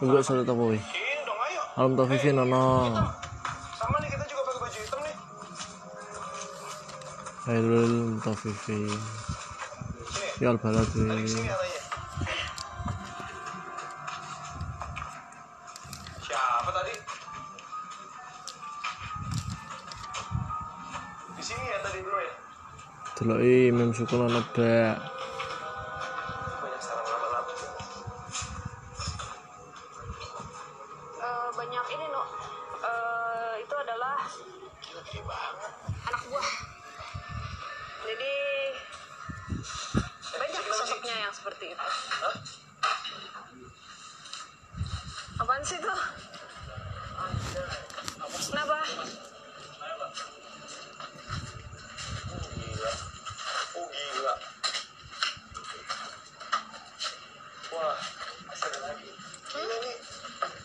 Dong, ayo. Alam tahu Vivi nono. Sama nih kita juga pakai baju hitam nih. Hairul tahu Vivi. Ya albalat katanya. Siapa tadi? Di sini ya tadi bro ya. Deloki mem sukun ana bak. Banyak ini no Eh, itu adalah anak buah jadi banyak sosoknya yang seperti itu apaan sih tuh kenapa. Wah, ada lagi. Nih.